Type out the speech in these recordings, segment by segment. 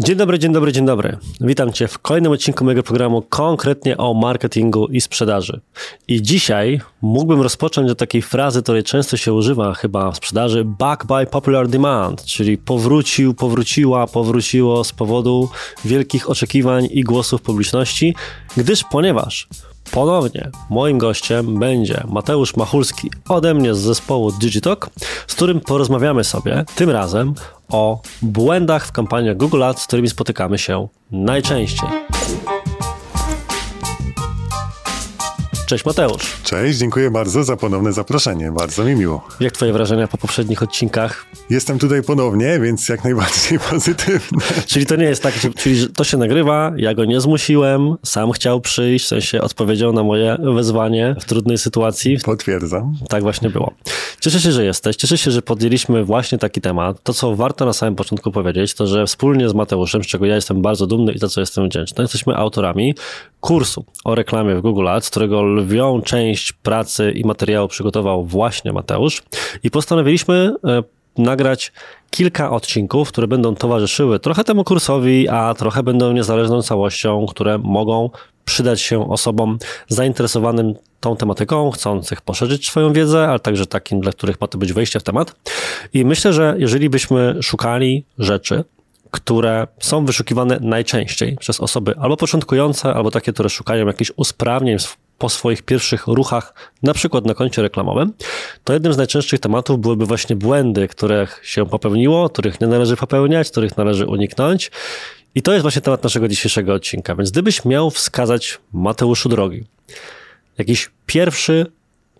Dzień dobry, dzień dobry, dzień dobry. Witam Cię w kolejnym odcinku mojego programu konkretnie o marketingu i sprzedaży. I dzisiaj mógłbym rozpocząć od takiej frazy, której często się używa chyba w sprzedaży back by popular demand, czyli powrócił, powróciła, powróciło z powodu wielkich oczekiwań i głosów publiczności, gdyż ponieważ Ponownie moim gościem będzie Mateusz Machulski ode mnie z zespołu Digitalk, z którym porozmawiamy sobie tym razem o błędach w kampaniach Google Ads, z którymi spotykamy się najczęściej. Cześć Mateusz. Cześć, dziękuję bardzo za ponowne zaproszenie. Bardzo mi miło. Jak twoje wrażenia po poprzednich odcinkach? Jestem tutaj ponownie, więc jak najbardziej pozytywne. Czyli to nie jest tak, czyli to się nagrywa, ja go nie zmusiłem, sam chciał przyjść, w sensie odpowiedział na moje wezwanie w trudnej sytuacji. Potwierdzam. Tak właśnie było. Cieszę się, że jesteś, cieszę się, że podjęliśmy właśnie taki temat. To, co warto na samym początku powiedzieć, to, że wspólnie z Mateuszem, z czego ja jestem bardzo dumny i za co jestem wdzięczny, jesteśmy autorami kursu o reklamie w Google Ads, którego lwią część pracy i materiału przygotował właśnie Mateusz i postanowiliśmy e, nagrać kilka odcinków, które będą towarzyszyły trochę temu kursowi, a trochę będą niezależną całością, które mogą przydać się osobom zainteresowanym tą tematyką, chcących poszerzyć swoją wiedzę, ale także takim, dla których ma to być wejście w temat. I myślę, że jeżeli byśmy szukali rzeczy, które są wyszukiwane najczęściej przez osoby albo początkujące, albo takie, które szukają jakichś usprawnień po swoich pierwszych ruchach, na przykład na koncie reklamowym, to jednym z najczęstszych tematów byłyby właśnie błędy, których się popełniło, których nie należy popełniać, których należy uniknąć. I to jest właśnie temat naszego dzisiejszego odcinka. Więc gdybyś miał wskazać Mateuszu drogi, jakiś pierwszy,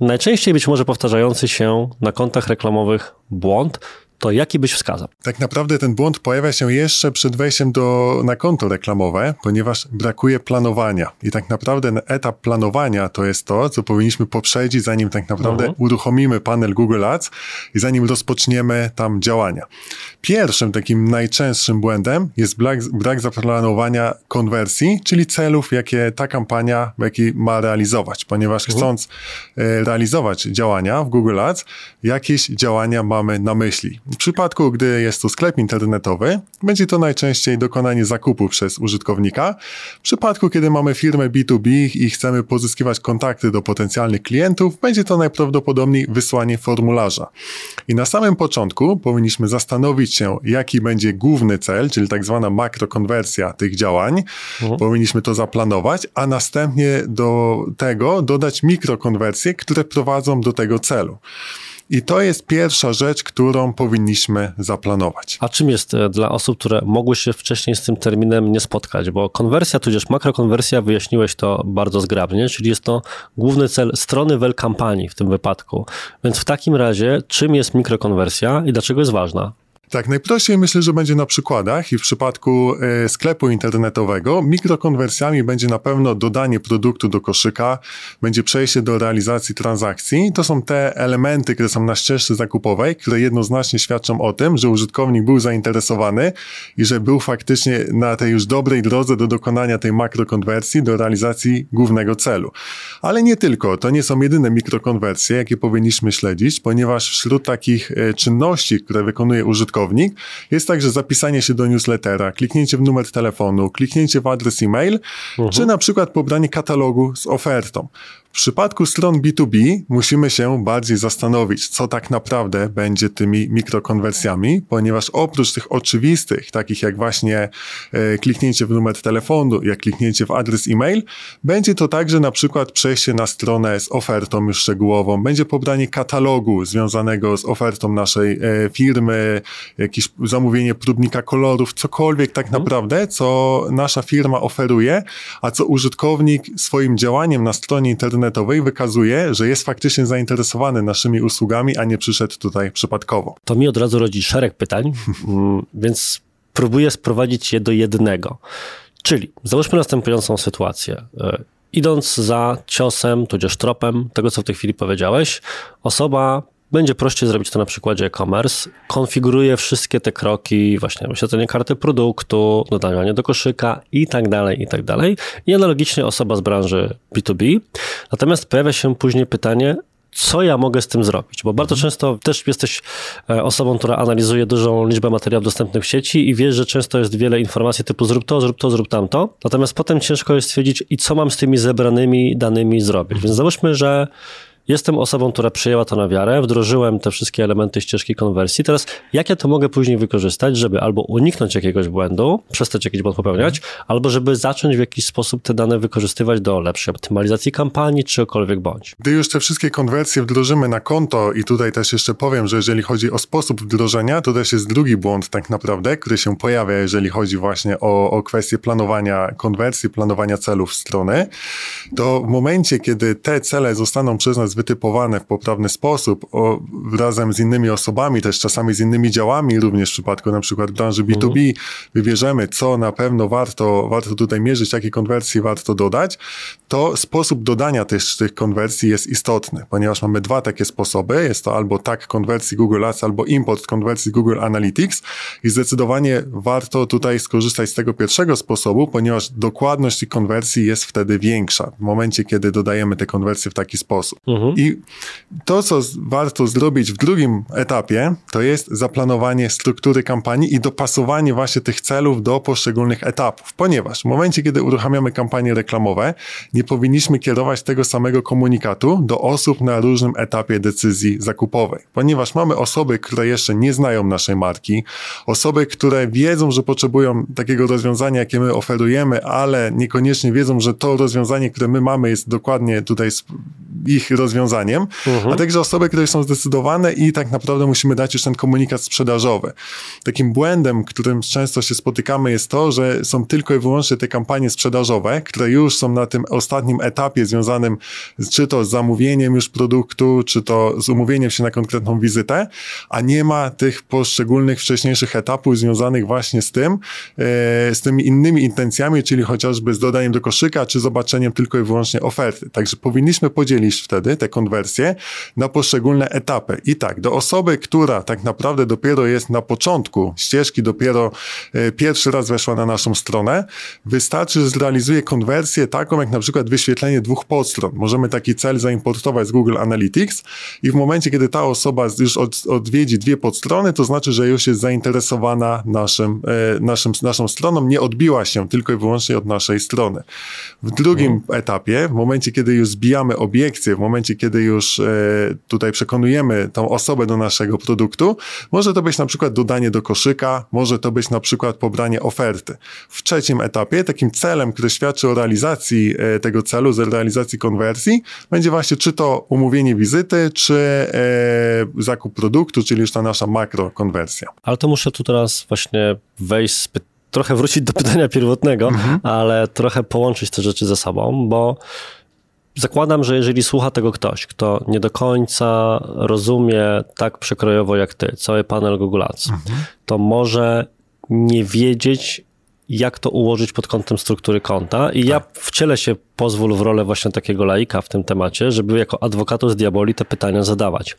najczęściej być może powtarzający się na kontach reklamowych błąd, to jaki byś wskazał? Tak naprawdę ten błąd pojawia się jeszcze przed wejściem do, na konto reklamowe, ponieważ brakuje planowania. I tak naprawdę etap planowania to jest to, co powinniśmy poprzedzić, zanim tak naprawdę uh-huh. uruchomimy panel Google Ads i zanim rozpoczniemy tam działania. Pierwszym takim najczęstszym błędem jest brak, brak zaplanowania konwersji, czyli celów, jakie ta kampania jaki ma realizować, ponieważ uh-huh. chcąc e, realizować działania w Google Ads, jakieś działania mamy na myśli. W przypadku, gdy jest to sklep internetowy, będzie to najczęściej dokonanie zakupu przez użytkownika. W przypadku, kiedy mamy firmę B2B i chcemy pozyskiwać kontakty do potencjalnych klientów, będzie to najprawdopodobniej wysłanie formularza. I na samym początku powinniśmy zastanowić się, jaki będzie główny cel, czyli tak zwana makrokonwersja tych działań. Mhm. Powinniśmy to zaplanować, a następnie do tego dodać mikrokonwersje, które prowadzą do tego celu. I to jest pierwsza rzecz, którą powinniśmy zaplanować. A czym jest e, dla osób, które mogły się wcześniej z tym terminem nie spotkać? Bo konwersja, tudzież makrokonwersja, wyjaśniłeś to bardzo zgrabnie, czyli jest to główny cel strony wel kampanii w tym wypadku. Więc w takim razie, czym jest mikrokonwersja i dlaczego jest ważna? Tak, najprościej myślę, że będzie na przykładach i w przypadku e, sklepu internetowego mikrokonwersjami będzie na pewno dodanie produktu do koszyka, będzie przejście do realizacji transakcji. To są te elementy, które są na ścieżce zakupowej, które jednoznacznie świadczą o tym, że użytkownik był zainteresowany i że był faktycznie na tej już dobrej drodze do dokonania tej makrokonwersji, do realizacji głównego celu. Ale nie tylko, to nie są jedyne mikrokonwersje, jakie powinniśmy śledzić, ponieważ wśród takich e, czynności, które wykonuje użytkownik, użytkownik, jest także zapisanie się do newslettera, kliknięcie w numer telefonu, kliknięcie w adres e-mail, mhm. czy na przykład pobranie katalogu z ofertą. W przypadku stron B2B musimy się bardziej zastanowić, co tak naprawdę będzie tymi mikrokonwersjami, ponieważ oprócz tych oczywistych, takich jak właśnie e, kliknięcie w numer telefonu, jak kliknięcie w adres e-mail, będzie to także na przykład przejście na stronę z ofertą już szczegółową, będzie pobranie katalogu związanego z ofertą naszej e, firmy, jakieś zamówienie próbnika kolorów, cokolwiek tak mhm. naprawdę, co nasza firma oferuje, a co użytkownik swoim działaniem na stronie internetowej internetowej wykazuje, że jest faktycznie zainteresowany naszymi usługami, a nie przyszedł tutaj przypadkowo. To mi od razu rodzi szereg pytań, mm, więc próbuję sprowadzić je do jednego. Czyli załóżmy następującą sytuację. E, idąc za ciosem, tudzież tropem tego, co w tej chwili powiedziałeś, osoba będzie prościej zrobić to na przykładzie e-commerce. Konfiguruje wszystkie te kroki, właśnie wyświetlenie karty produktu, dodawanie do koszyka i tak dalej, i tak dalej. I analogicznie osoba z branży B2B. Natomiast pojawia się później pytanie, co ja mogę z tym zrobić? Bo bardzo często też jesteś e, osobą, która analizuje dużą liczbę materiałów dostępnych w sieci i wiesz, że często jest wiele informacji typu zrób to, zrób to, zrób tamto. Natomiast potem ciężko jest stwierdzić, i co mam z tymi zebranymi danymi zrobić. Więc załóżmy, że Jestem osobą, która przyjęła to na wiarę, wdrożyłem te wszystkie elementy ścieżki konwersji. Teraz jak ja to mogę później wykorzystać, żeby albo uniknąć jakiegoś błędu, przestać jakiś błąd popełniać, albo żeby zacząć w jakiś sposób te dane wykorzystywać do lepszej optymalizacji kampanii, czy cokolwiek bądź. Gdy już te wszystkie konwersje wdrożymy na konto i tutaj też jeszcze powiem, że jeżeli chodzi o sposób wdrożenia, to też jest drugi błąd tak naprawdę, który się pojawia, jeżeli chodzi właśnie o, o kwestię planowania konwersji, planowania celów strony, to w momencie, kiedy te cele zostaną przez nas wytypowane w poprawny sposób, o, razem z innymi osobami, też czasami z innymi działami, również w przypadku na przykład branży B2B, mhm. wybierzemy, co na pewno warto, warto tutaj mierzyć, jakie konwersje warto dodać, to sposób dodania tych, tych konwersji jest istotny, ponieważ mamy dwa takie sposoby. Jest to albo tak konwersji Google Ads, albo import konwersji Google Analytics i zdecydowanie warto tutaj skorzystać z tego pierwszego sposobu, ponieważ dokładność tych konwersji jest wtedy większa w momencie, kiedy dodajemy te konwersje w taki sposób. Mhm. I to, co warto zrobić w drugim etapie, to jest zaplanowanie struktury kampanii i dopasowanie właśnie tych celów do poszczególnych etapów, ponieważ w momencie, kiedy uruchamiamy kampanie reklamowe, nie powinniśmy kierować tego samego komunikatu do osób na różnym etapie decyzji zakupowej, ponieważ mamy osoby, które jeszcze nie znają naszej marki, osoby, które wiedzą, że potrzebują takiego rozwiązania, jakie my oferujemy, ale niekoniecznie wiedzą, że to rozwiązanie, które my mamy, jest dokładnie tutaj ich rozwiązaniem, mhm. a także osoby, które są zdecydowane i tak naprawdę musimy dać już ten komunikat sprzedażowy. Takim błędem, którym często się spotykamy jest to, że są tylko i wyłącznie te kampanie sprzedażowe, które już są na tym ostatnim etapie związanym czy to z zamówieniem już produktu, czy to z umówieniem się na konkretną wizytę, a nie ma tych poszczególnych wcześniejszych etapów związanych właśnie z tym, e, z tymi innymi intencjami, czyli chociażby z dodaniem do koszyka, czy zobaczeniem tylko i wyłącznie oferty. Także powinniśmy podzielić wtedy te konwersje na poszczególne etapy. I tak, do osoby, która tak naprawdę dopiero jest na początku ścieżki, dopiero e, pierwszy raz weszła na naszą stronę, wystarczy, że zrealizuje konwersję taką, jak na przykład wyświetlenie dwóch podstron. Możemy taki cel zaimportować z Google Analytics i w momencie, kiedy ta osoba już od, odwiedzi dwie podstrony, to znaczy, że już jest zainteresowana naszym, e, naszym, naszą stroną, nie odbiła się tylko i wyłącznie od naszej strony. W drugim mhm. etapie, w momencie, kiedy już zbijamy obiekcje, w momencie, kiedy już e, tutaj przekonujemy tą osobę do naszego produktu, może to być na przykład dodanie do koszyka, może to być na przykład pobranie oferty. W trzecim etapie, takim celem, który świadczy o realizacji e, tego celu, z realizacji konwersji, będzie właśnie czy to umówienie wizyty, czy e, zakup produktu, czyli już ta nasza makrokonwersja. Ale to muszę tu teraz właśnie wejść z trochę wrócić do pytania pierwotnego, mhm. ale trochę połączyć te rzeczy ze sobą, bo zakładam, że jeżeli słucha tego ktoś, kto nie do końca rozumie tak przekrojowo jak ty, cały panel Google Ads, mhm. to może nie wiedzieć, jak to ułożyć pod kątem struktury konta. I tak. ja wcielę się, pozwól w rolę właśnie takiego laika w tym temacie, żeby jako adwokatus diaboli te pytania zadawać.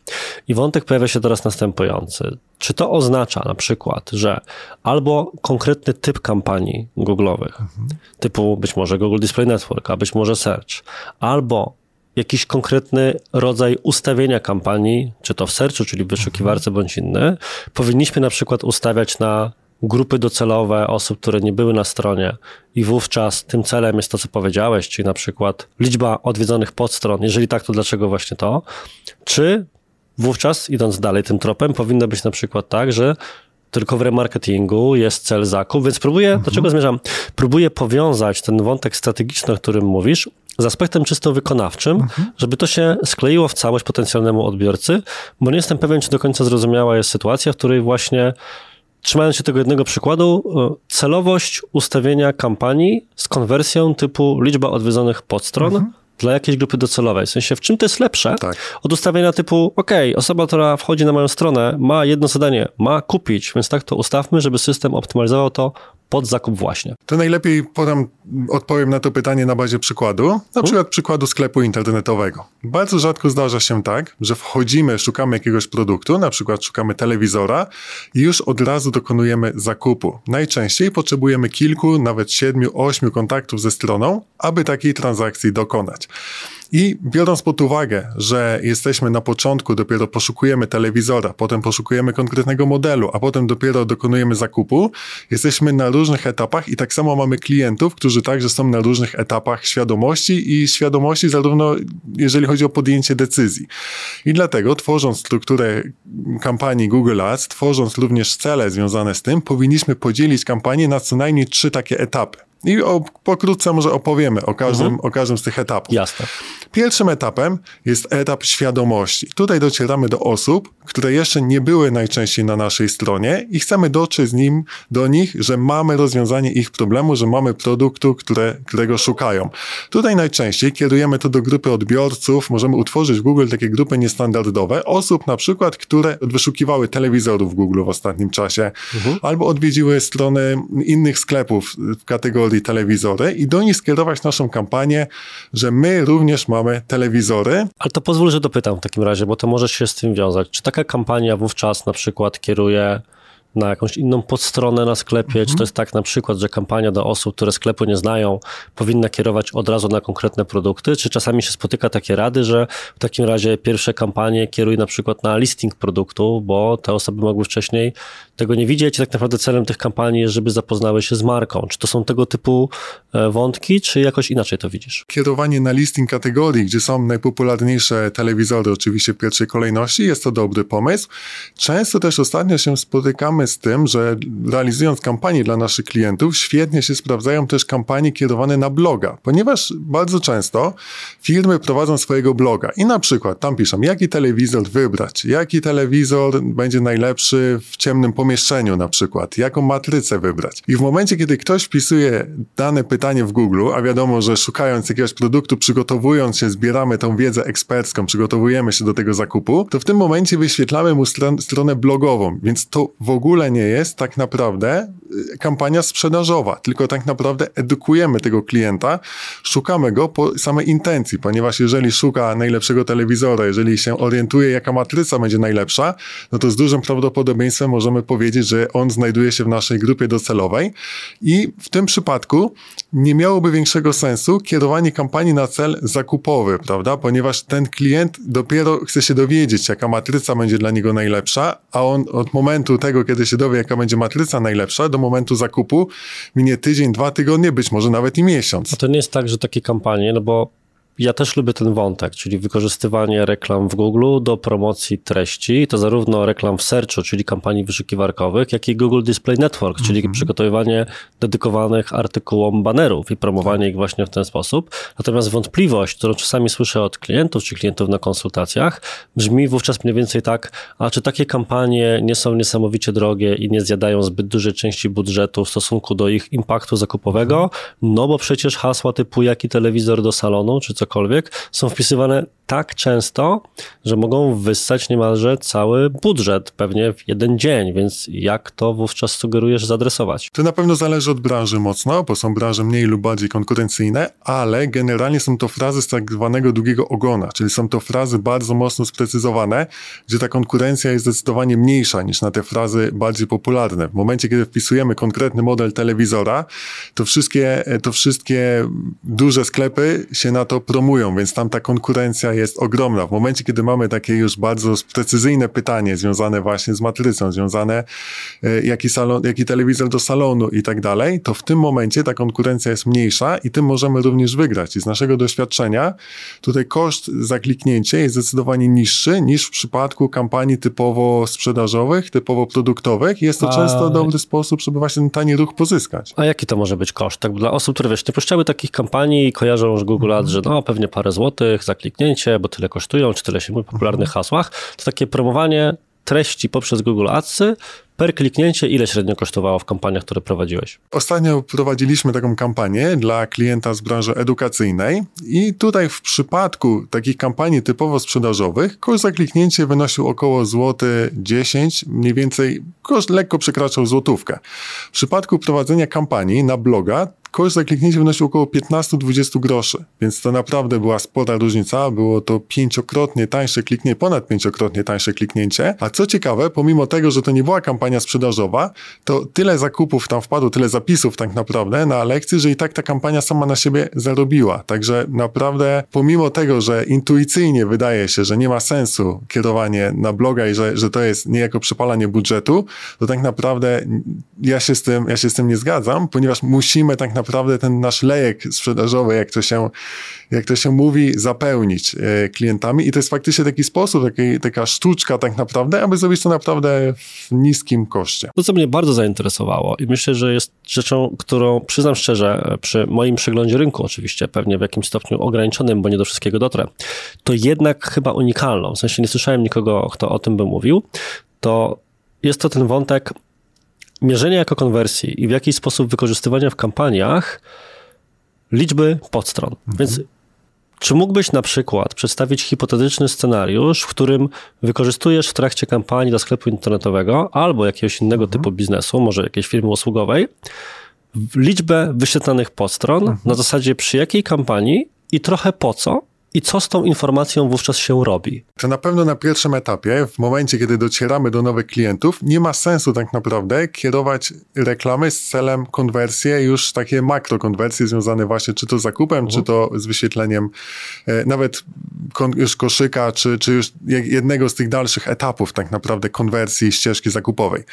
I wątek pojawia się teraz następujący. Czy to oznacza na przykład, że albo konkretny typ kampanii Google'owych, mhm. typu być może Google Display Network, a być może Search, albo jakiś konkretny rodzaj ustawienia kampanii, czy to w searchu, czyli w wyszukiwarce, bądź inny, powinniśmy na przykład ustawiać na grupy docelowe osób, które nie były na stronie i wówczas tym celem jest to, co powiedziałeś, czyli na przykład liczba odwiedzonych podstron, jeżeli tak, to dlaczego właśnie to? Czy wówczas, idąc dalej tym tropem, powinno być na przykład tak, że tylko w remarketingu jest cel zakup, więc próbuję, mhm. do czego zmierzam? Próbuję powiązać ten wątek strategiczny, o którym mówisz, z aspektem czysto wykonawczym, mhm. żeby to się skleiło w całość potencjalnemu odbiorcy, bo nie jestem pewien, czy do końca zrozumiała jest sytuacja, w której właśnie trzymając się tego jednego przykładu, e, celowość ustawienia kampanii z konwersją typu liczba odwiedzonych podstron mhm. dla jakiejś grupy docelowej. W sensie, w czym to jest lepsze tak. od ustawienia typu, ok, osoba, która wchodzi na moją stronę, ma jedno zadanie, ma kupić, więc tak to ustawmy, żeby system optymalizował to pod zakup właśnie? To najlepiej podam, odpowiem na to pytanie na bazie przykładu, na hmm? przykład przykładu sklepu internetowego. Bardzo rzadko zdarza się tak, że wchodzimy, szukamy jakiegoś produktu, na przykład szukamy telewizora i już od razu dokonujemy zakupu. Najczęściej potrzebujemy kilku, nawet siedmiu, ośmiu kontaktów ze stroną, aby takiej transakcji dokonać. I biorąc pod uwagę, że jesteśmy na początku, dopiero poszukujemy telewizora, potem poszukujemy konkretnego modelu, a potem dopiero dokonujemy zakupu, jesteśmy na różnych etapach i tak samo mamy klientów, którzy także są na różnych etapach świadomości i świadomości zarówno jeżeli chodzi o podjęcie decyzji. I dlatego tworząc strukturę kampanii Google Ads, tworząc również cele związane z tym, powinniśmy podzielić kampanię na co najmniej trzy takie etapy. I o, pokrótce może opowiemy o każdym, mhm. o każdym z tych etapów. Jasne. Pierwszym etapem jest etap świadomości. Tutaj docieramy do osób, które jeszcze nie były najczęściej na naszej stronie i chcemy dotrzeć z nim do nich, że mamy rozwiązanie ich problemu, że mamy produktu, które, którego szukają. Tutaj najczęściej kierujemy to do grupy odbiorców, możemy utworzyć w Google takie grupy niestandardowe, osób na przykład, które wyszukiwały telewizorów w Google w ostatnim czasie, mhm. albo odwiedziły strony innych sklepów w kategorii telewizory i do nich skierować naszą kampanię, że my również mamy telewizory. Ale to pozwól, że dopytam w takim razie, bo to może się z tym wiązać. Czy taka kampania wówczas na przykład kieruje na jakąś inną podstronę na sklepie? Mhm. Czy to jest tak na przykład, że kampania do osób, które sklepu nie znają, powinna kierować od razu na konkretne produkty? Czy czasami się spotyka takie rady, że w takim razie pierwsze kampanie kieruj na przykład na listing produktu, bo te osoby mogły wcześniej tego nie widzieć. Tak naprawdę celem tych kampanii jest, żeby zapoznały się z marką. Czy to są tego typu e, wątki, czy jakoś inaczej to widzisz? Kierowanie na listing kategorii, gdzie są najpopularniejsze telewizory, oczywiście w pierwszej kolejności, jest to dobry pomysł. Często też ostatnio się spotykamy z tym, że realizując kampanie dla naszych klientów, świetnie się sprawdzają też kampanie kierowane na bloga, ponieważ bardzo często firmy prowadzą swojego bloga i na przykład tam piszą, jaki telewizor wybrać, jaki telewizor będzie najlepszy w ciemnym pomieszczeniu, pomieszczeniu na przykład, jaką matrycę wybrać. I w momencie, kiedy ktoś wpisuje dane pytanie w Google, a wiadomo, że szukając jakiegoś produktu, przygotowując się, zbieramy tą wiedzę ekspercką, przygotowujemy się do tego zakupu, to w tym momencie wyświetlamy mu stron, stronę blogową, więc to w ogóle nie jest tak naprawdę y, kampania sprzedażowa, tylko tak naprawdę edukujemy tego klienta, szukamy go po samej intencji, ponieważ jeżeli szuka najlepszego telewizora, jeżeli się orientuje, jaka matryca będzie najlepsza, no to z dużym prawdopodobieństwem możemy powiedzieć, powiedzieć, że on znajduje się w naszej grupie docelowej i w tym przypadku nie miałoby większego sensu kierowanie kampanii na cel zakupowy, prawda? Ponieważ ten klient dopiero chce się dowiedzieć, jaka matryca będzie dla niego najlepsza, a on od momentu tego, kiedy się dowie, jaka będzie matryca najlepsza, do momentu zakupu minie tydzień, dwa tygodnie, być może nawet i miesiąc. A to nie jest tak, że takie kampanie, no bo ja też lubię ten wątek, czyli wykorzystywanie reklam w Google do promocji treści, to zarówno reklam w searchu, czyli kampanii wyszukiwarkowych, jak i Google Display Network, czyli mm -hmm. przygotowywanie dedykowanych artykułom banerów i promowanie ich właśnie w ten sposób. Natomiast wątpliwość, którą czasami słyszę od klientów czy klientów na konsultacjach, brzmi wówczas mniej więcej tak, a czy takie kampanie nie są niesamowicie drogie i nie zjadają zbyt dużej części budżetu w stosunku do ich impaktu zakupowego? No bo przecież hasła typu jaki telewizor do salonu, czy co cokolwiek, są wpisywane tak często, że mogą wyssać niemalże cały budżet pewnie w jeden dzień, więc jak to wówczas sugerujesz zadresować? To na pewno zależy od branży mocno, bo są branże mniej lub bardziej konkurencyjne, ale generalnie są to frazy z tak zwanego długiego ogona, czyli są to frazy bardzo mocno sprecyzowane, gdzie ta konkurencja jest zdecydowanie mniejsza niż na te frazy bardziej popularne. W momencie, kiedy wpisujemy konkretny model telewizora, to wszystkie, to wszystkie duże sklepy się na to promują, więc tam ta konkurencja jest ogromna. W momencie, kiedy mamy takie już bardzo precyzyjne pytanie związane właśnie z matrycą, związane e, jaki, salon, jaki telewizor do salonu i tak dalej, to w tym momencie ta konkurencja jest mniejsza i tym możemy również wygrać. I z naszego doświadczenia tutaj koszt za kliknięcie jest zdecydowanie niższy niż w przypadku kampanii typowo sprzedażowych, typowo produktowych. Jest to A... często dobry sposób, żeby właśnie ten tani ruch pozyskać. A jaki to może być koszt? Tak dla osób, które wiesz, nie puszczały takich kampanii i kojarzą już Google Ads, że no pewnie parę złotych za kliknięcie, bo tyle kosztują, czy tyle się mówi w popularnych mhm. hasłach, to takie promowanie treści poprzez Google Adsy per kliknięcie ile średnio kosztowało w kampaniach, które prowadziłeś? Ostatnio prowadziliśmy taką kampanię dla klienta z branży edukacyjnej i tutaj w przypadku takich kampanii typowo sprzedażowych koszt za kliknięcie wynosił około złoty 10, mniej więcej koszt lekko przekraczał złotówkę. W przypadku prowadzenia kampanii na bloga koszt za kliknięcie wynosił około 15-20 groszy, więc to naprawdę była spora różnica. Było to pięciokrotnie tańsze kliknięcie, ponad pięciokrotnie tańsze kliknięcie. A co ciekawe, pomimo tego, że to nie była kampania sprzedażowa, to tyle zakupów tam wpadło, tyle zapisów tak naprawdę na lekcje, że i tak ta kampania sama na siebie zarobiła. Także naprawdę, pomimo tego, że intuicyjnie wydaje się, że nie ma sensu kierowanie na bloga i że, że to jest niejako przepalanie budżetu, to tak naprawdę ja się z tym, ja się z tym nie zgadzam, ponieważ musimy tak naprawdę ten nasz lejek sprzedażowy, jak to się, jak to się mówi, zapełnić e, klientami i to jest faktycznie taki sposób, taki, taka sztuczka tak naprawdę, aby zrobić to naprawdę w niskim koszcie. To, co mnie bardzo zainteresowało i myślę, że jest rzeczą, którą przyznam szczerze, przy moim przeglądzie rynku oczywiście, pewnie w jakimś stopniu ograniczonym, bo nie do wszystkiego dotrę, to jednak chyba unikalną, w sensie nie słyszałem nikogo, kto o tym by mówił, to jest to ten wątek mierzenia jako konwersji i w jakiś sposób wykorzystywania w kampaniach liczby podstron. Mhm. Więc czy mógłbyś na przykład przedstawić hipotetyczny scenariusz, w którym wykorzystujesz w trakcie kampanii do sklepu internetowego albo jakiegoś innego mhm. typu biznesu, może jakiejś firmy usługowej, liczbę wyświetlanych podstron mhm. na zasadzie przy jakiej kampanii i trochę po co, i co z tą informacją wówczas się robi? To na pewno na pierwszym etapie, w momencie, kiedy docieramy do nowych klientów, nie ma sensu tak naprawdę kierować reklamy z celem konwersji, już takie makrokonwersje związane właśnie czy to z zakupem, czy to z wyświetleniem e, nawet już koszyka, czy, czy już jednego z tych dalszych etapów tak naprawdę konwersji ścieżki zakupowej.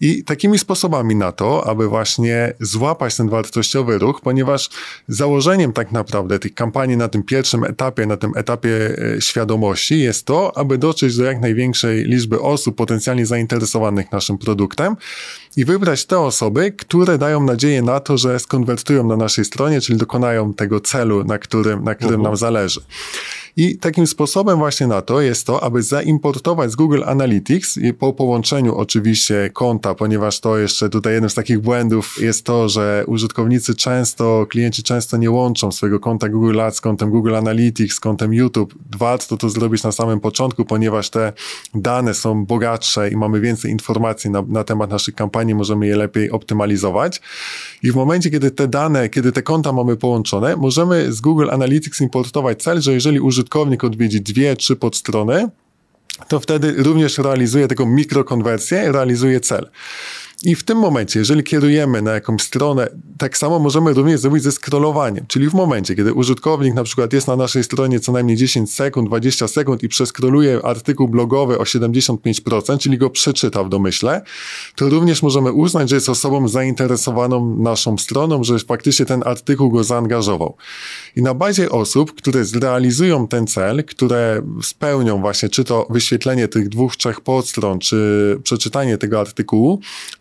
I takimi sposobami na to, aby właśnie złapać ten wartościowy ruch, ponieważ założeniem tak naprawdę tych kampanii na tym pierwszym etapie etapie, na tym etapie e, świadomości jest to, aby dotrzeć do jak największej liczby osób potencjalnie zainteresowanych naszym produktem i wybrać te osoby, które dają nadzieję na to, że skonwertują na naszej stronie, czyli dokonają tego celu, na którym, na którym nam zależy. I takim sposobem właśnie na to jest to, aby zaimportować z Google Analytics i po połączeniu oczywiście konta, ponieważ to jeszcze tutaj jednym z takich błędów jest to, że użytkownicy często, klienci często nie łączą swojego konta Google Ads z kontem Google Analytics, z kontem YouTube. Warto to zrobić na samym początku, ponieważ te dane są bogatsze i mamy więcej informacji na, na temat naszych kampanii, możemy je lepiej optymalizować. I w momencie, kiedy te dane, kiedy te konta mamy połączone, możemy z Google Analytics importować cel, że jeżeli użytkownik użytkownik odwiedzi dwie, trzy podstrony, to wtedy również realizuje taką mikrokonwersję, realizuje cel. I w tym momencie, jeżeli kierujemy na jakąś stronę, tak samo możemy również zrobić ze scrollowaniem. Czyli w momencie, kiedy użytkownik na przykład jest na naszej stronie co najmniej 10 sekund, 20 sekund i przeskroluje artykuł blogowy o 75%, czyli go przeczyta w domyśle, to również możemy uznać, że jest osobą zainteresowaną naszą stroną, że faktycznie ten artykuł go zaangażował. I na bazie osób, które zrealizują ten cel, które spełnią właśnie czy to wyświetlenie tych dwóch, trzech podstron, czy przeczytanie tego artykułu,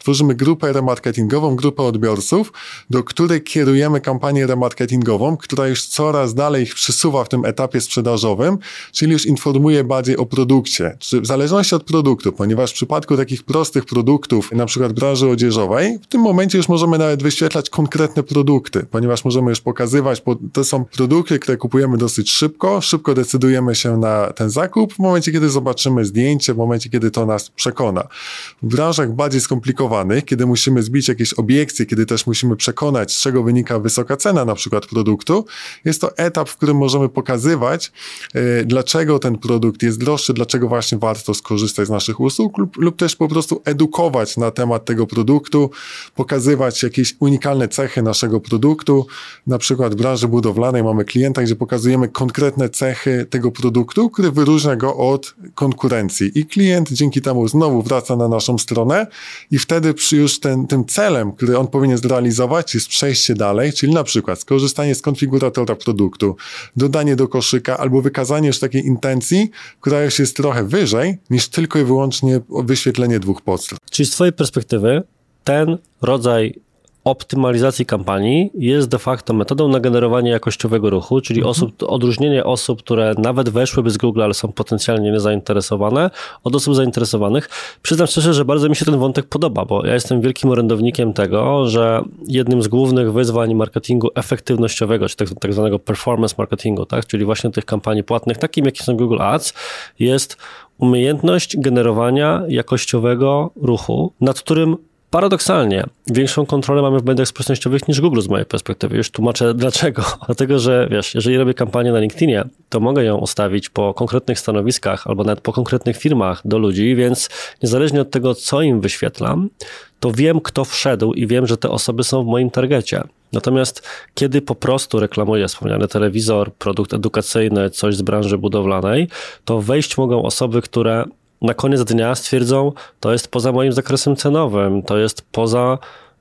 tworzymy grupę remarketingową, grupę odbiorców, do której kierujemy kampanię remarketingową, która już coraz dalej ich przesuwa w tym etapie sprzedażowym, czyli już informuje bardziej o produkcie, czy w zależności od produktu, ponieważ w przypadku takich prostych produktów, na przykład branży odzieżowej, w tym momencie już możemy nawet wyświetlać konkretne produkty, ponieważ możemy już pokazywać, bo to są produkty, które kupujemy dosyć szybko, szybko decydujemy się na ten zakup, w momencie, kiedy zobaczymy zdjęcie, w momencie, kiedy to nas przekona. W branżach bardziej skomplikowanych, kiedy musimy zbić jakieś obiekcje, kiedy też musimy przekonać, z czego wynika wysoka cena na przykład produktu, jest to etap, w którym możemy pokazywać, yy, dlaczego ten produkt jest droższy, dlaczego właśnie warto skorzystać z naszych usług lub, lub też po prostu edukować na temat tego produktu, pokazywać jakieś unikalne cechy naszego produktu. Na przykład w branży budowlanej mamy klienta, gdzie pokazujemy konkretne cechy tego produktu, który wyróżnia go od konkurencji. I klient dzięki temu znowu wraca na naszą stronę i wtedy przy już ten, tym celem, który on powinien zrealizować, jest przejście dalej, czyli na przykład skorzystanie z konfiguratora produktu, dodanie do koszyka albo wykazanie już takiej intencji, która już jest trochę wyżej niż tylko i wyłącznie wyświetlenie dwóch podstron. Czyli z Twojej perspektywy ten rodzaj optymalizacji kampanii jest de facto metodą na generowanie jakościowego ruchu, czyli mhm. osób, odróżnienie osób, które nawet weszłyby z Google, ale są potencjalnie niezainteresowane, od osób zainteresowanych. Przyznam szczerze, że bardzo mi się ten wątek podoba, bo ja jestem wielkim orędownikiem tego, że jednym z głównych wyzwań marketingu efektywnościowego, czy tak, tak zwanego performance marketingu, tak, czyli właśnie tych kampanii płatnych, takim jakim są Google Ads, jest umiejętność generowania jakościowego ruchu, nad którym Paradoksalnie, większą kontrolę mamy w mediach społecznościowych niż Google z mojej perspektywy. Już tłumaczę dlaczego. Dlatego, że wiesz, jeżeli robię kampanię na LinkedInie, to mogę ją ustawić po konkretnych stanowiskach albo nawet po konkretnych firmach do ludzi, więc niezależnie od tego, co im wyświetlam, to wiem, kto wszedł i wiem, że te osoby są w moim targecie. Natomiast kiedy po prostu reklamuję wspomniany telewizor, produkt edukacyjny, coś z branży budowlanej, to wejść mogą osoby, które na koniec dnia stwierdzą, to jest poza moim zakresem cenowym, to jest poza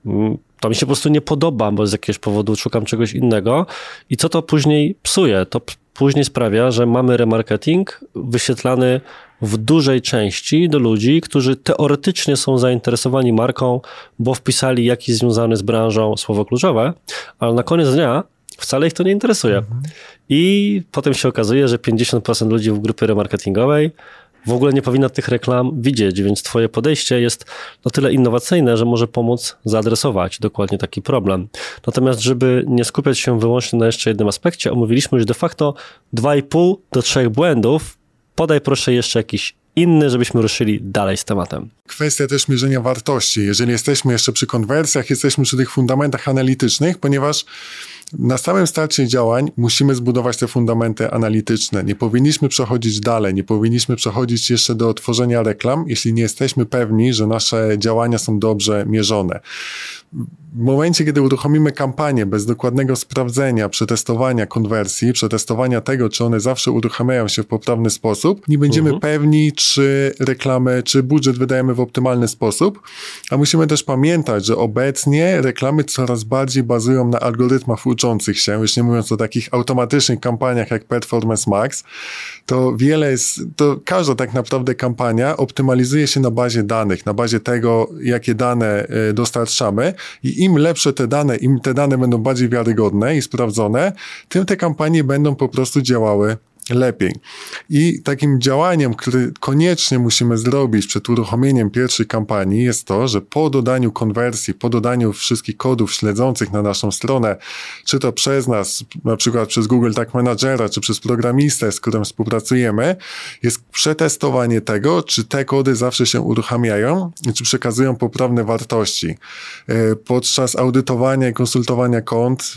mm, to mi się po prostu nie podoba, bo z jakiegoś powodu szukam czegoś innego. I co to później psuje? To później sprawia, że mamy remarketing wyświetlany w dużej części do ludzi, którzy teoretycznie są zainteresowani marką, bo wpisali jakiś związany z branżą słowo kluczowe, ale na koniec dnia wcale ich to nie interesuje. Mhm. I potem się okazuje, że 50% ludzi w grupie remarketingowej w ogóle nie powinna tych reklam widzieć, więc Twoje podejście jest na tyle innowacyjne, że może pomóc zaadresować dokładnie taki problem. Natomiast, żeby nie skupiać się wyłącznie na jeszcze jednym aspekcie, omówiliśmy już de facto 2,5 do 3 błędów. Podaj proszę jeszcze jakiś inny, żebyśmy ruszyli dalej z tematem. Kwestia też mierzenia wartości. Jeżeli jesteśmy jeszcze przy konwersjach, jesteśmy przy tych fundamentach analitycznych, ponieważ na samym starcie działań musimy zbudować te fundamenty analityczne. Nie powinniśmy przechodzić dalej, nie powinniśmy przechodzić jeszcze do tworzenia reklam, jeśli nie jesteśmy pewni, że nasze działania są dobrze mierzone w momencie, kiedy uruchomimy kampanię bez dokładnego sprawdzenia, przetestowania konwersji, przetestowania tego, czy one zawsze uruchamiają się w poprawny sposób, nie będziemy uh-huh. pewni, czy reklamy, czy budżet wydajemy w optymalny sposób. A musimy też pamiętać, że obecnie reklamy coraz bardziej bazują na algorytmach uczących się, już nie mówiąc o takich automatycznych kampaniach jak Performance Max, to wiele jest, to każda tak naprawdę kampania optymalizuje się na bazie danych, na bazie tego, jakie dane e, dostarczamy i im lepsze te dane, im te dane będą bardziej wiarygodne i sprawdzone, tym te kampanie będą po prostu działały lepiej. I takim działaniem, które koniecznie musimy zrobić przed uruchomieniem pierwszej kampanii jest to, że po dodaniu konwersji, po dodaniu wszystkich kodów śledzących na naszą stronę, czy to przez nas, na przykład przez Google Tag Managera, czy przez programistę, z którym współpracujemy, jest przetestowanie tego, czy te kody zawsze się uruchamiają i czy przekazują poprawne wartości. E, podczas audytowania i konsultowania kont,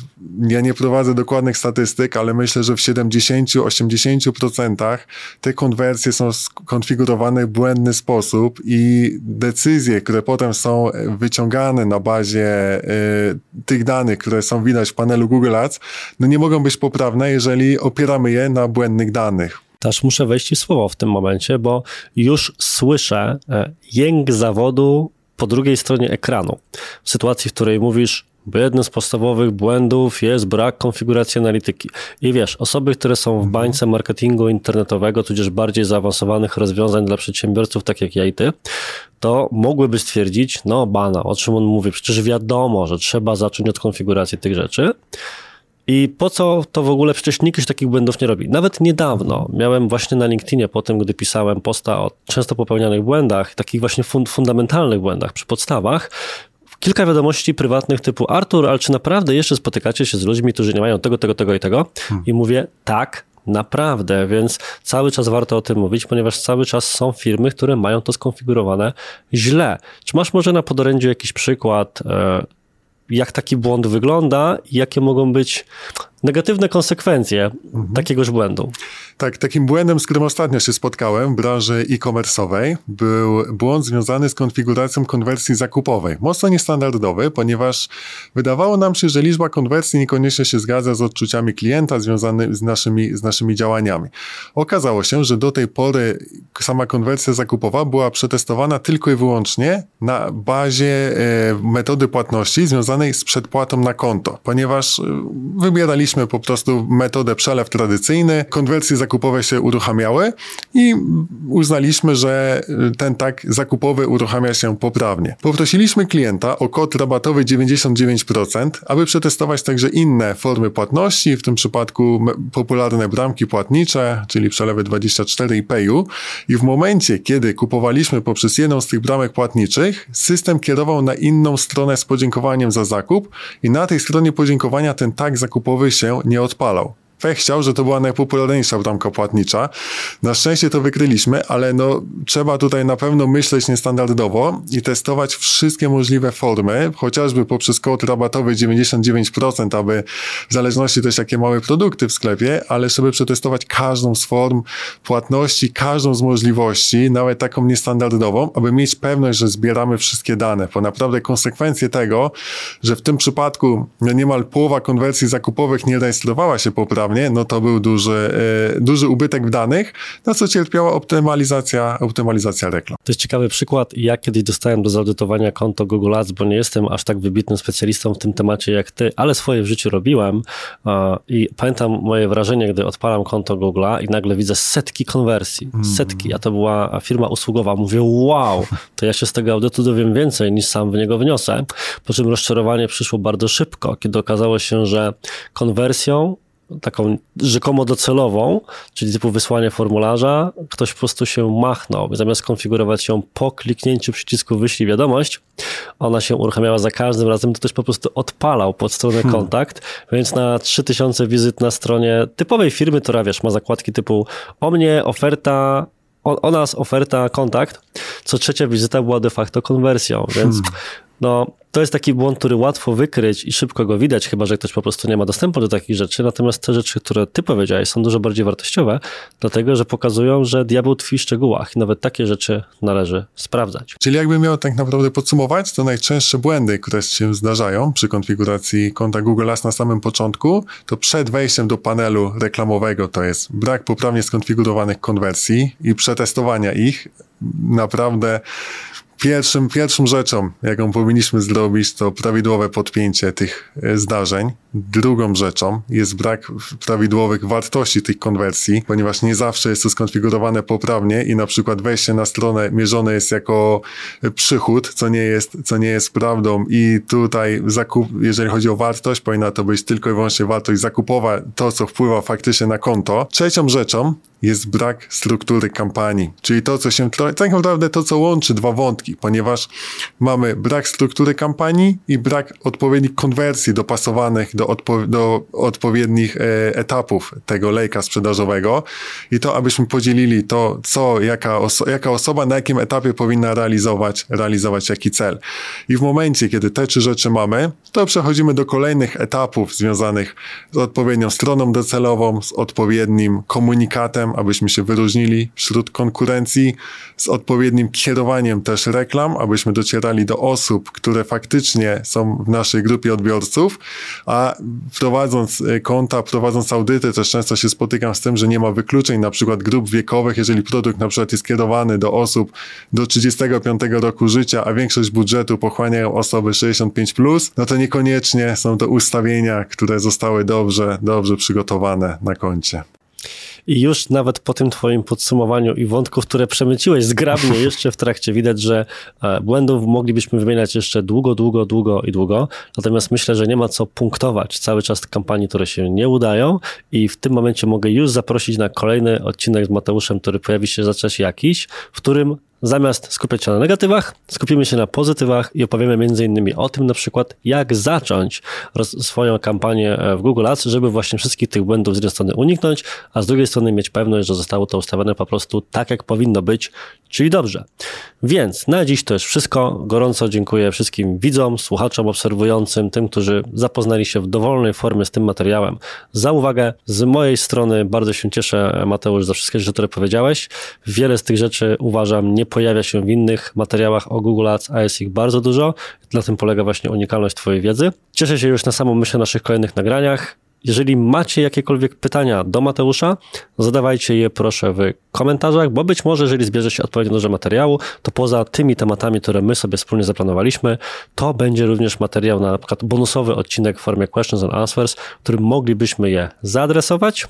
ja nie prowadzę dokładnych statystyk, ale myślę, że w 70-80 90% te konwersje są skonfigurowane w błędny sposób i decyzje, które potem są wyciągane na bazie y, tych danych, które są widać w panelu Google Ads, no nie mogą być poprawne, jeżeli opieramy je na błędnych danych. Też muszę wejść w słowo w tym momencie, bo już słyszę e, jęk zawodu po drugiej stronie ekranu. W sytuacji, w której mówisz, bo jednym z podstawowych błędów jest brak konfiguracji analityki. I wiesz, osoby, które są w mhm. bańce marketingu internetowego, tudzież bardziej zaawansowanych rozwiązań dla przedsiębiorców, tak jak ja i ty, to mogłyby stwierdzić, no bana, o czym on mówi, przecież wiadomo, że trzeba zacząć od konfiguracji tych rzeczy. I po co to w ogóle? Przecież nikt już takich błędów nie robi. Nawet niedawno miałem właśnie na LinkedInie, po tym, gdy pisałem posta o często popełnianych błędach, takich właśnie fund fundamentalnych błędach przy podstawach, kilka wiadomości prywatnych typu Artur, ale czy naprawdę jeszcze spotykacie się z ludźmi, którzy nie mają tego, tego, tego i tego? Hmm. I mówię, tak, Naprawdę, więc cały czas warto o tym mówić, ponieważ cały czas są firmy, które mają to skonfigurowane źle. Czy masz może na podorędziu jakiś przykład, e, jak taki błąd wygląda i jakie mogą być negatywne konsekwencje mhm. takiegoż błędu. Tak, takim błędem, z którym ostatnio się spotkałem w branży e-commerce'owej, był błąd związany z konfiguracją konwersji zakupowej. Mocno niestandardowy, ponieważ wydawało nam się, że liczba konwersji niekoniecznie się zgadza z odczuciami klienta związanymi z naszymi, z naszymi działaniami. Okazało się, że do tej pory sama konwersja zakupowa była przetestowana tylko i wyłącznie na bazie e, metody płatności związanej z przedpłatą na konto, ponieważ e, wybieraliśmy po prostu metodę przelew tradycyjny, konwersje zakupowe się uruchamiały i uznaliśmy, że ten tak zakupowy uruchamia się poprawnie. Poprosiliśmy klienta o kod rabatowy 99%, aby przetestować także inne formy płatności, w tym przypadku popularne bramki płatnicze, czyli przelewy 24 i Payu. I w momencie, kiedy kupowaliśmy poprzez jedną z tych bramek płatniczych, system kierował na inną stronę z podziękowaniem za zakup i na tej stronie podziękowania ten tak zakupowy się nie odpalał. Pech chciał, że to była najpopularniejsza bramka płatnicza. Na szczęście to wykryliśmy, ale no, trzeba tutaj na pewno myśleć niestandardowo i testować wszystkie możliwe formy, chociażby poprzez kod rabatowy 99%, aby w zależności też jakie małe produkty w sklepie, ale żeby przetestować każdą z form płatności, każdą z możliwości, nawet taką niestandardową, aby mieć pewność, że zbieramy wszystkie dane, bo naprawdę konsekwencje tego, że w tym przypadku no niemal połowa konwersji zakupowych nie rejestrowała się poprawnie, no to był duży, e, duży ubytek w danych, na co cierpiała optymalizacja, optymalizacja reklam. To jest ciekawy przykład. Ja kiedyś dostałem do zaudytowania konto Google Ads, bo nie jestem aż tak wybitnym specjalistą w tym temacie jak ty, ale swoje w życiu robiłem i pamiętam moje wrażenie, gdy odpalam konto Google'a i nagle widzę setki konwersji. Mm. Setki, a to była firma usługowa. Mówię, wow, to ja się z tego audytu dowiem więcej niż sam w niego wniosę. Po czym rozczarowanie przyszło bardzo szybko, kiedy okazało się, że konwersją taką rzekomo docelową, czyli typu wysłanie formularza, ktoś po prostu się machnął. Zamiast konfigurować ją po kliknięciu przycisku wyślij wiadomość, ona się uruchamiała za każdym razem, to ktoś po prostu odpalał pod stronę hmm. kontakt, więc na 3000 wizyt na stronie typowej firmy, która wiesz, ma zakładki typu o mnie, oferta, o, o nas, oferta, kontakt, co trzecia wizyta była de facto konwersją, więc hmm. No to jest taki błąd, który łatwo wykryć i szybko go widać, chyba że ktoś po prostu nie ma dostępu do takich rzeczy. Natomiast te rzeczy, które ty powiedziałeś, są dużo bardziej wartościowe, dlatego że pokazują, że diabeł tkwi w szczegółach i nawet takie rzeczy należy sprawdzać. Czyli jakby miał tak naprawdę podsumować, to najczęstsze błędy, które się zdarzają przy konfiguracji konta Google Ads na samym początku, to przed wejściem do panelu reklamowego to jest brak poprawnie skonfigurowanych konwersji i przetestowania ich. Naprawdę Pierwszym, pierwszą rzeczą, jaką powinniśmy zrobić, to prawidłowe podpięcie tych e, zdarzeń. Drugą rzeczą jest brak prawidłowych wartości tych konwersji, ponieważ nie zawsze jest to skonfigurowane poprawnie i na przykład wejście na stronę mierzone jest jako przychód, co nie jest, co nie jest prawdą i tutaj zakup, jeżeli chodzi o wartość, powinna to być tylko i wyłącznie wartość zakupowa, to co wpływa faktycznie na konto. Trzecią rzeczą jest brak struktury kampanii, czyli to, co się, tak naprawdę to, co łączy dwa wątki, ponieważ mamy brak struktury kampanii i brak odpowiednich konwersji dopasowanych do, odpo do odpowiednich e, etapów tego lejka sprzedażowego i to, abyśmy podzielili to, co, jaka, oso jaka osoba na jakim etapie powinna realizować, realizować jaki cel. I w momencie, kiedy te trzy rzeczy mamy, to przechodzimy do kolejnych etapów związanych z odpowiednią stroną docelową, z odpowiednim komunikatem, abyśmy się wyróżnili wśród konkurencji, z odpowiednim kierowaniem też reklam, abyśmy docierali do osób, które faktycznie są w naszej grupie odbiorców, a prowadząc e, konta, prowadząc audyty, też często się spotykam z tym, że nie ma wykluczeń, na przykład grup wiekowych, jeżeli produkt na przykład jest kierowany do osób do 35 roku życia, a większość budżetu pochłaniają osoby 65+, plus, no to niekoniecznie są to ustawienia, które zostały dobrze, dobrze przygotowane na koncie. I już nawet po tym twoim podsumowaniu i wątków, które przemyciłeś zgrabnie jeszcze w trakcie, widać, że e, błędów moglibyśmy wymieniać jeszcze długo, długo, długo i długo. Natomiast myślę, że nie ma co punktować cały czas kampanii, które się nie udają i w tym momencie mogę już zaprosić na kolejny odcinek z Mateuszem, który pojawi się za czas jakiś, w którym Zamiast skupiać się na negatywach, skupimy się na pozytywach i opowiemy innymi o tym na przykład, jak zacząć swoją kampanię e, w Google Ads, żeby właśnie wszystkich tych błędów z jednej strony uniknąć, a z drugiej strony mieć pewność, że zostało to ustawione po prostu tak, jak powinno być, czyli dobrze. Więc na dziś to już wszystko. Gorąco dziękuję wszystkim widzom, słuchaczom, obserwującym, tym, którzy zapoznali się w dowolnej formie z tym materiałem. Za uwagę z mojej strony bardzo się cieszę, Mateusz, za wszystkie rzeczy, które powiedziałeś. Wiele z tych rzeczy uważam nie pojawia się w innych materiałach o Google Ads, a jest ich bardzo dużo. Na tym polega właśnie unikalność Twojej wiedzy. Cieszę się już na samą myśl o naszych kolejnych nagraniach. Jeżeli macie jakiekolwiek pytania do Mateusza, zadawajcie je proszę w komentarzach, bo być może, jeżeli zbierze się odpowiednio dużo materiału, to poza tymi tematami, które my sobie wspólnie zaplanowaliśmy, to będzie również materiał na, przykład bonusowy odcinek w formie questions and answers, którym moglibyśmy je zaadresować.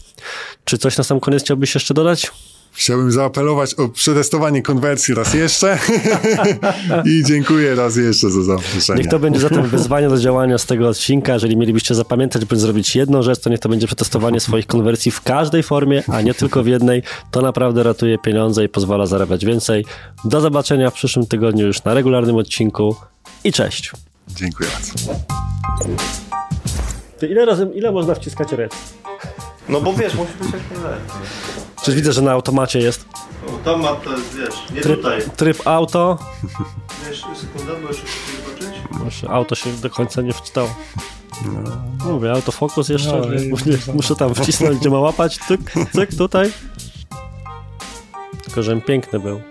Czy coś na sam koniec chciałbyś jeszcze dodać? Chciałbym zaapelować o przetestowanie konwersji raz jeszcze i dziękuję raz jeszcze za zaproszenie. Niech to będzie zatem wyzwanie do działania z tego odcinka. Jeżeli mielibyście zapamiętać, by zrobić jedną rzecz, to niech to będzie przetestowanie swoich konwersji w każdej formie, a nie tylko w jednej. To naprawdę ratuje pieniądze i pozwala zarabiać więcej. Do zobaczenia w przyszłym tygodniu już na regularnym odcinku i cześć. Dziękuję bardzo. Ty ile razy, ile można wciskać rec? No bo wiesz, musi być jak najlepiej. Czy widzę, że na automacie jest Automat to jest, wiesz, nie tryb, tutaj. tryb auto. Wiesz, sekunda, bo jeszcze chcę zobaczyć. Auto się do końca nie wczytało. Mówię, autofokus jeszcze. No, nie, muszę, muszę tam wcisnąć, gdzie ma łapać. Tyk, cyk, tutaj. Tylko, że piękny był.